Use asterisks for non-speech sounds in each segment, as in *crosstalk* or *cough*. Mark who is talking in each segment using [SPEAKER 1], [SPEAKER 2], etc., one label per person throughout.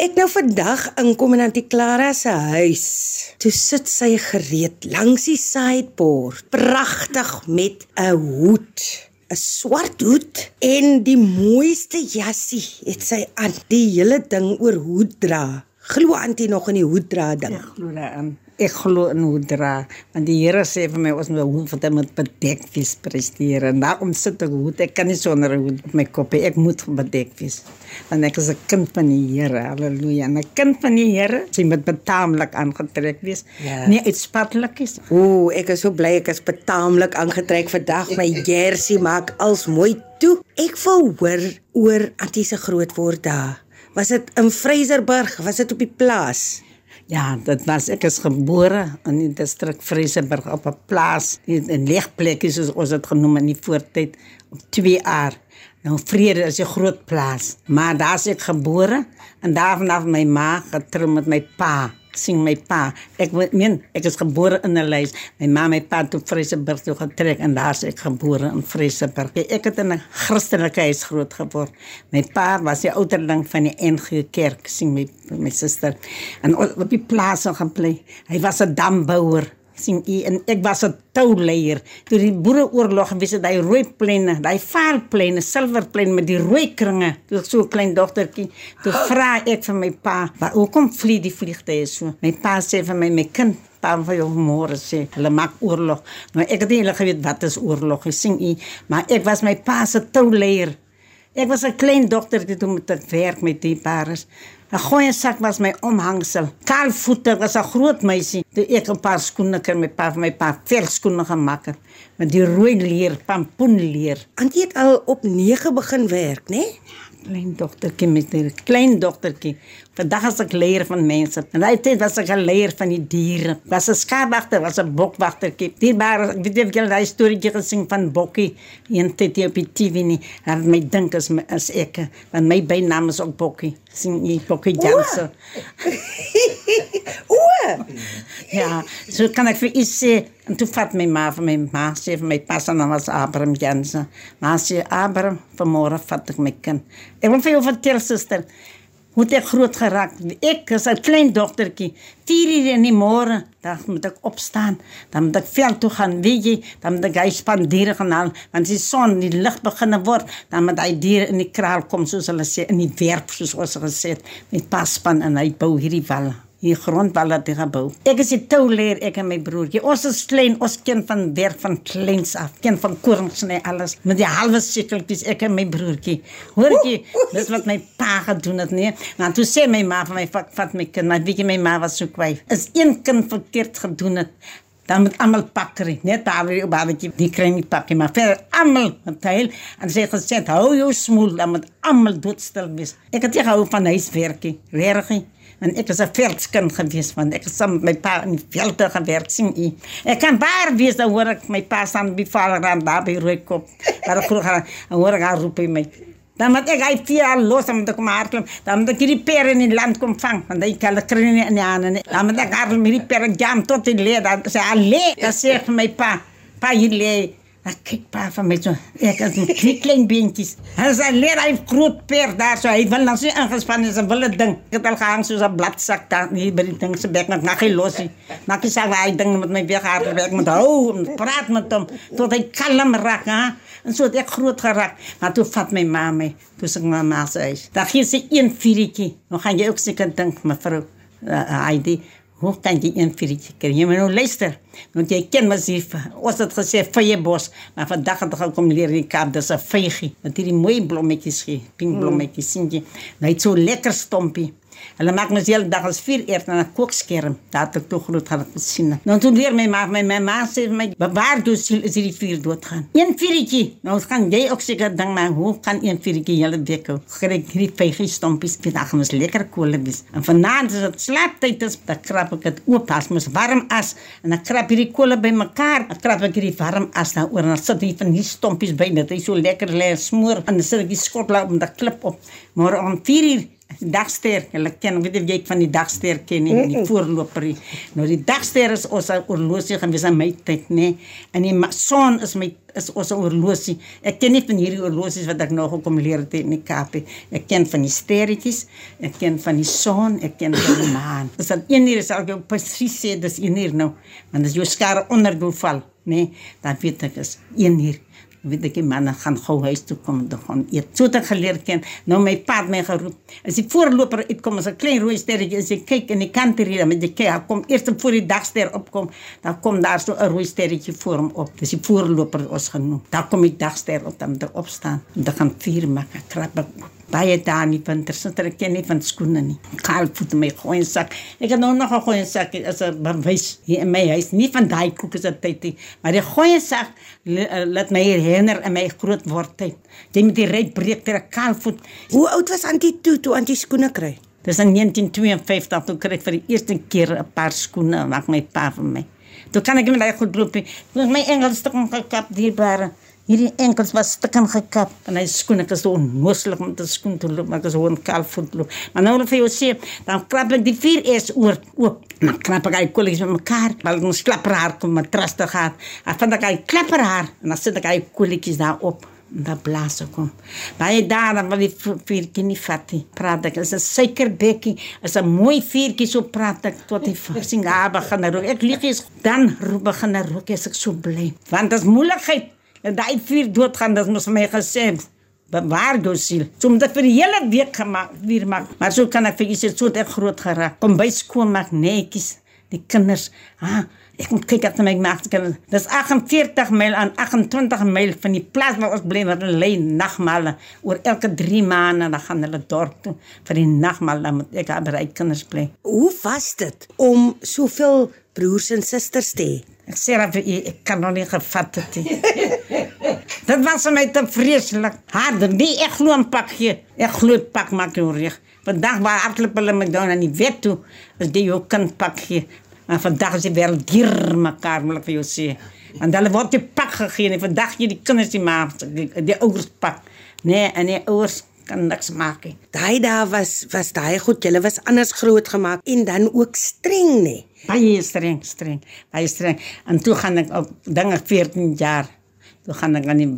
[SPEAKER 1] ek nou vandag inkom in Auntie Clara se huis, toe sit sy gereed langs die sideboard, pragtig met 'n hoed, 'n swart hoed en die mooiste jassie het sy aan. Die hele ding oor hoed dra. Glo Auntie nog in die hoed dra ding?
[SPEAKER 2] Ek glo daaraan. Ek glo in hoe dra, want die Here sê vir my ons moet hoe vir dit met bedek wees presteer. En daarom sit ek hoed. Ek kan nie sonder 'n hoed op my kop hê. Ek moet bedek wees. Want ek is 'n kind van die Here. Halleluja. 'n Kind van die Here, sy moet betaamlik aangetrek wees.
[SPEAKER 1] Ja.
[SPEAKER 2] Nie uitspatlik is.
[SPEAKER 1] Ooh, ek is so bly ek is betaamlik aangetrek vandag. My jersey maak als mooi toe. Ek wil hoor oor Auntie se grootword daar. Was dit in Vryserburg? Was dit op die plaas?
[SPEAKER 2] Ja, dit was ek is gebore in die distrik Vreesenburg op 'n plaas in 'n leegplekkie soos ons dit genoem in die voortyd op 2 jaar. Nou Vrede is 'n groot plaas, maar daar's ek gebore en daarvanaf my ma getrou met my pa sien my pa. Ek meen ek is gebore in 'n lys. My ma my pa toe Vreesenburg toe getrek en daar's ek gebore in Vreesenburg. Ek het in 'n Christelike huis groot geword. My pa was die ouderling van die NG Kerk, sien my my suster. En op die plaas gaan bly. Hy was 'n dambouer sien u en ek was 'n touleier toe die boereoorlog gewees het daai rooi plenne daai vaalplenne silverplen met die rooi kringe toe ek so 'n klein dogtertjie toe vra ek vir my pa "Wa- hoekom vlieg die vliegtye so? My pa sê vir my my kind pa van jou môre sê hulle maak oorlog. Maar ek het nie eintlik geweet wat is oorlog ek sien u maar ek was my pa se touleier Ek was 'n klein dogtertjie toe met werk met die pares. 'n Goeie sak was my omhangsel. Kaalvoete was 'n groot meisie. Toe ek 'n paar skoene kry met pa vir my pa velskoene gemaak het met die rooi leer, pampoenleer.
[SPEAKER 1] Auntie het al op 9 begin werk, né? Nee?
[SPEAKER 2] Klein dogtertjie met 'n klein dogtertjie. Vandag is ek leier van mense. En daai tyd was ek 'n leier van die diere. Was 'n skaapwagter, was 'n bokwagtertjie. Die maar ek weet nie of jy daai storieetjie gesien van Bokkie een tyd hier op die TV nie. Dat my dink is my- is ek, want my bynaam is ook Bokkie. Sien jy Bokkie Jansen? *laughs*
[SPEAKER 1] O,
[SPEAKER 2] Ja, so kan ek vir u sê en toe vat my ma vir my ma sê vir my pas en dan was Abraham Jansen. Maar sê Abraham vanmôre vat ek my kind. Ek wil vir jou vertel suster. Hoe het ek groot geraak? Ek is 'n klein dogtertjie. 4 uur in die môre, dan moet ek opstaan. Dan moet ek veld toe gaan, weet jy, dan moet ek hy span diere gaan haal, want as die son, die lig begin word, dan moet hy diere in die kraal kom soos hulle sê in die werf soos ons gesê het, met paspan en hy bou hierdie walle hier grondwal wat hy gebou. Ek is die touleer, ek en my broertjie. Ons is klein, ons ken van werk van kleins af, ken van kornsny alles. Met die halwe sikkeltjies ek en my broertjie. Hoor jy, dis wat my pa gedoen het, nee. Maar toe sê my ma vir my vat, my kind, maar weet jy my ma was so kwaai. Is een kind verkeerd gedoen het, dan moet almal pak kry. Net daar wie babatjie, die kry nie pak nie, maar vir almal met heel en sê gesê, hou jou smoel, dan moet almal doodstil wees. Ek het gehou van huiswerkie, regtig. En ek was 'n veldskind gewees want ek het saam met my pa in die velde gewerk sien u. Ek kan baie wees dan hoor ek my pa staan by vader aan daar by Rooikop. Maar ek hoor gaan hoor ek haar roep my. Dan moet ek hy vier al los om te kom hardloop. Dan moet ek hierdie pere in die land kom vang want hy kan kry nie in die hande nie. Dan moet ek hardloop met hierdie pere jam tot die leer. Dan sê alle, dan sê ek vir my pa, pa hier lê Ek kyk pa van my so. Ek met drie klein beentjies. Hy sê leer hy groot per daar so. Hy wil nou so ingespan is 'n wille ding. Ek het al gehang soos 'n bladsak daar hier by die ding se bek met nagie losie. Nagie sê hy ding met my weg haar werk met hou en praat met hom tot hy kalm raak, hè. En so het ek groot geraak. Maar toe vat my ma my, toe sê my ma sê. Daar gee sy een viertjie. Nou gaan jy ook seker dink mevrou uh, Heidi Hoe kan jy een viertjie kry? Jy moet nou luister. Want jy ken mos hier, ons het gesê vyebos, maar vandag het ek kom leer in die Kaap, dis 'n vygie. Met hierdie mooi blommetjies gee, pink blommetjies sien jy. Nou het so lekker stompie. Hulle maak mos hele dag as vier eet na 'n kookskerm. Daar het ek toe groot gaan gesien. Nou toe leer my maar my, my ma sê vir my, "Waar sy is hierdie vier doodgaan?" Een viertjie. Nou gaan jy ook seker ding maar hoe kan een viertjie hele week hou? Kry hierdie vygie stompies vandag mos lekker kolle wees. En vanaand as dit slaaptyd is, dan krap ek dit oop as mos warm as en dan krap hierdie kolle bymekaar. Dan krap ek hierdie warm as daaroor en dan sit hier van die stompies by net. Hy so lekker lê smoor en dan sit ek die skotla met 'n klip op. Maar om 4 uur Dagster, hulle ken, weet jy van die dagster ken nie, die voorloper. nie. Nou die dagster is ons oorlosie gewees aan my tyd, nê. En die son is my is ons oorlosie. Ek ken nie van hierdie oorlosies wat ek nou gekom leer het in die Kaap. nie. Ek ken van die sterretjies, ek ken van die son, ek ken van die maan. Dis dan een uur sal ek jou presies sê dis een uur nou, want as jou skare onder doel val, nê, dan weet ek is een uur weet ek die manne gaan gou huis toe kom en gaan eet. So het ek geleer ken. Nou my pa het my geroep. As die voorloper uitkom as 'n klein rooi sterretjie en jy kyk in die kant hier, met kyk, hy kom eers voor die dagster opkom, dan kom daar so 'n rooi sterretjie voor hom op. Dis die voorloper ons genoem. Dan kom die dagster op dan er opstaan. En dan gaan vuur maak, ek krap oop. Baie daar nie van tersinter ek ken nie van skoene nie. Kaal voet my goeie sak. Ek het nou nog 'n goeie sak as 'n bewys hier in my huis. Nie van daai koeke se tyd nie, maar die goeie sak li- eh, laat my herinner aan my groot word tyd. Jy met die ryk breek ter 'n kaal voet.
[SPEAKER 1] Hoe oud was Antie toe toe Antie skoene kry?
[SPEAKER 2] Dis in 1952 toe kry ek vir die eerste keer 'n paar skoene maak my pa vir my. Toe kan ek met daai goed loop. het my enkels stukken gekap dierbare. Hierdie enkels was stukken gekap en hy skoene ek is so onmoontlik om te skoen te loop, maar ek is gewoon kaal voet loop. Maar nou vir jou sê, dan krap ek die vier eers oor oop. Dan knap ek hy kolletjies met mekaar, want ons klapper haar kom matras te gaan. Dan vind ek hy klapper haar en dan sit ek hy kolletjies daar op. Dan blaas ek hom. Baie daar dan wil die v- vuurtjie nie vat nie. Praat ek, is 'n suikerbekkie, is 'n mooi vuurtjie so praat ek tot die singa begin rook. Ek lieg is dan begin rook as ek so bly. Want dit is moeilikheid. En daai vuur doodgaan, dit vir my gesê. Bewaar jou siel. So moet ek vir die hele week gemaak, weer maak. Maar so kan ek vir iets so ek groot geraak. Kom by skool maak netjies. Die kinders, ah, ek moet kyk dat my maak kan. Dis 48 myl aan 28 myl van die plaas waar ons bly wat hulle lê nagmale oor elke 3 maande dan gaan hulle dorp toe vir die nagmaal dan moet ek daar by kinders bly.
[SPEAKER 1] Hoe was dit om soveel broers en susters te hê?
[SPEAKER 2] Ek sê dat ek kan nog nie gevat het nie. *laughs* Dit was vir my te vreeslik. Harde, nie ek glo 'n pak gee. Ek glo 'n pak maak jou reg. Vandag waar hardloop hulle met dan aan die wet toe, as die jou kind pak gee. Maar vandag is die wêreld dier mekaar, wil ek vir jou sê. Want hulle word die pak gegee en vandag gee die kinders die maar die, die ouers pak. Nee, en die ouers kan niks maak nie.
[SPEAKER 1] Daai dae was was daai goed, julle was anders groot gemaak en dan ook streng nê.
[SPEAKER 2] Baie streng, streng, baie streng. En toe gaan ek op dinge 14 jaar. Toe gaan ek aan die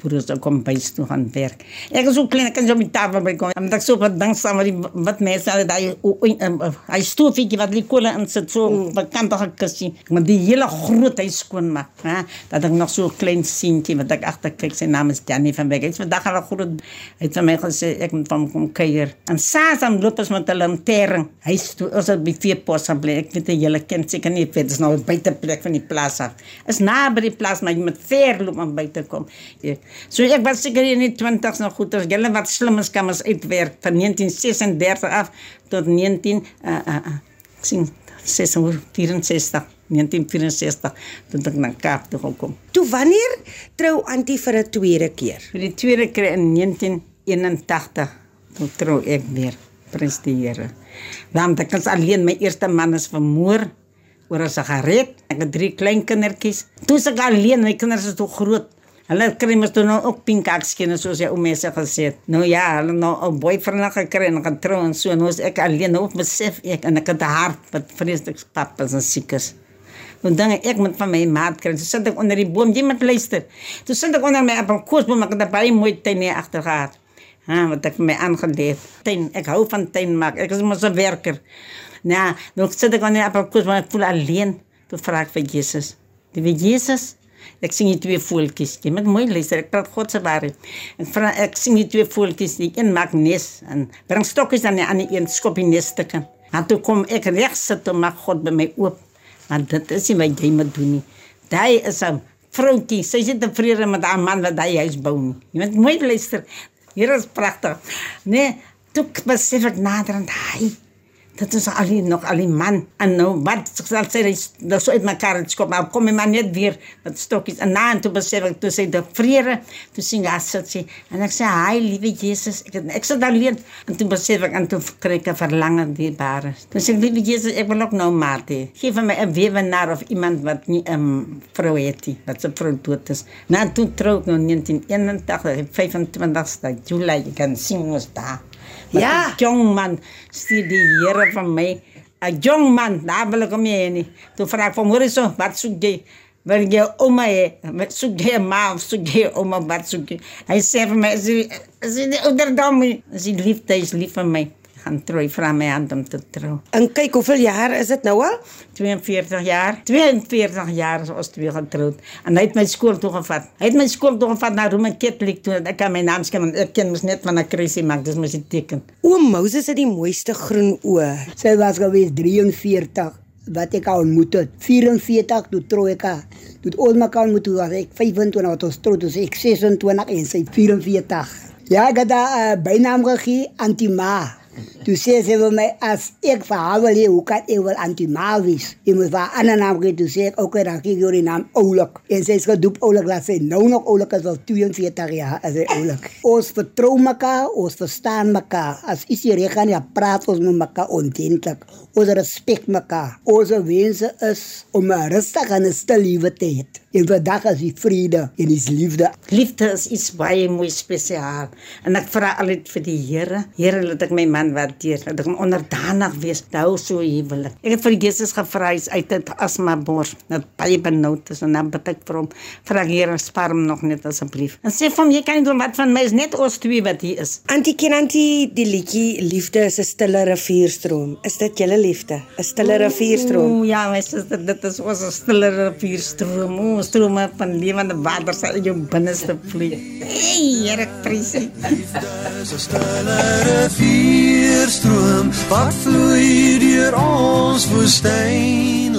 [SPEAKER 2] broers toe kom bys toe gaan werk. Ek is so klein, ek kan so met tafel by kom. Omdat ek so ding saam met wat mense al daai eh, hy stoofie wat die kolle insit so mm. bekantige kussie. Maar die hele groot huis skoon maak, hè. Dat ek nog so 'n klein seentjie wat ek agter kyk, sy naam is Jannie van Beek. Hy's vandag al groot hy het vir my gesê ek moet van hom kom kuier. En saam loop ons met 'n lantern. Hy's toe ons het by Veepos gaan bly. Ek weet jy julle ken seker nie, dit is nou 'n buiteplek van die plaas af. Is na by die plaas, maar jy moet ver loop om buite te kom. Ja. So ek was seker in die 20s nog goed. As julle wat slim is kan ons uitwerk van 1936 af tot 19 uh uh, uh sien 664 1964 toe ek na Kaap toe gekom.
[SPEAKER 1] Toe wanneer trou Antie vir 'n tweede keer?
[SPEAKER 2] Vir die tweede keer in 1981 toe trou ek weer. Prys die Here. Want ek was alleen, my eerste man is vermoor oor 'n sigaret. Ek het drie klein kindertjies. Toe is ek alleen, my kinders is te groot. Hulle kry mos toe nou ook pinkakskene soos jy ou mense gesê het. Nou ja, hulle nou 'n boyfriend gekry en getrou en so. Nou is ek alleen, nou besef ek en ek het 'n hart wat vreeslik pap is en siek is. Dan ek moet van my maat kry. Toe sit ek onder die boom, jy moet luister. Toe sit ek onder my appelkoesboom, ek het 'n baie mooi tuin hier agter gehad. Ha, wat ek vir my aangeleef. Tuin, ek hou van tuin maak. Ek is mos 'n werker. Nou, nou sit ek onder die appelkoesboom, ek voel alleen. Toe vra ek vir Jesus. Die wie Jesus? Ek sien die twee voeltjies. Jy moet mooi luister. Ek praat God se waarheid. Ek vra ek sien die twee voeltjies. Die een maak nes en bring stokkies aan die ander een skop die nesstukke. Maar toe kom ek reg sit en maak God by my oop. Want dit is nie wat jy moet doen nie. Daai is 'n vroutjie. Sy sit tevrede met haar man wat hy huis bou nie. Jy moet mooi luister. Hier is pragtig. Nee, toe besef ek nader aan hy. Dit is alleen nog alleen man. En nou, wat sal sê, hy is nou so uit mekaar het skop, maar kom my man net weer met stokkies. En na en toe besef ek, toe sê de vrede, toe sien hy sit sy. En ek sê, hi, liewe Jezus, ek, het- ek sit alleen. En toe besef ek, en toe kry ek een verlangen dierbare. Toen sê ek, liewe Jezus, ek wil ook nou maat hê. Geef vir my een wevenaar of iemand wat nie een um, vrou het nie, wat sy vrou dood is. Na toe trouw ek nou 1981, 25 July, jy kan sien ons daar.
[SPEAKER 1] Ja.
[SPEAKER 2] 'n Jong man stuur die Here van my. 'n Jong man, daar wil ek hom hê nie. Toe vra ek van hoor so, wat soek jy? Wil jy ouma hê? Wat soek jy ma of soek jy ouma wat soek jy? Hy sê vir my, jy as jy die ouderdom, as jy liefde is lief vir my. Gaan trou, vra my hand om te trou.
[SPEAKER 1] En kyk hoeveel jaar is dit nou al?
[SPEAKER 2] 42 jaar. 42 jaar is ons twee getroud. En hy het my skool toe gevat. Hy het my skool toe gevat na Roman Catholic toe. Ek kan my naam skryf want ek ken mos net van 'n krisis maak. Dis mos 'n teken.
[SPEAKER 1] Oom Moses het die mooiste groen oë.
[SPEAKER 3] Sy was gewees 43 wat ek haar ontmoet het. 44 toe trou ek haar. Toe ons mekaar ontmoet toe was ek 25 wat ons trou, toe ek 26 en sy 44. Ja, ek het haar uh, bynaam gegee Antima. Toe sê sy vir my as ek vir haar wil hê, hoe kan ek wel Antima wees? Jy moet vir 'n ander naam gee. Toe sê ek ook dan gee ek jou die naam Oulik. En sy is gedoop Oulik laat sy nou nog Oulik is al 42 jaar as hy Oulik. Ons vertrou mekaar, ons verstaan mekaar. As iets hier reg gaan, ja, praat ons met mekaar ontendlik. Ons respek mekaar. Ons wense is om 'n rustige en 'n stil lewe te hê. En vandag is die vrede en die liefde.
[SPEAKER 2] Liefde is iets baie mooi spesiaal. En ek vra altyd vir die Here, Here laat ek my man waardeer, dat ek hom onderdanig wees. Hou so huwelik. Ek het vir Jesus gevra hy's uit dit asma bors. Dat baie benoud is en dan bid ek vir hom. Vra Here spaar hom nog net asseblief. En sê vir hom jy kan nie doen wat van my is net ons twee wat hier is.
[SPEAKER 1] Antie ken antie die liedjie Liefde is 'n stille rivierstroom. Is dit julle liefde? 'n Stille rivierstroom.
[SPEAKER 2] O ja, my suster, dit is ons stille rivierstroom. O, strome van lewende water sal in jou binneste vloei. Hey, Here, prys.
[SPEAKER 4] Dis 'n stille rivierstroom wat vloei deur ons woestyn.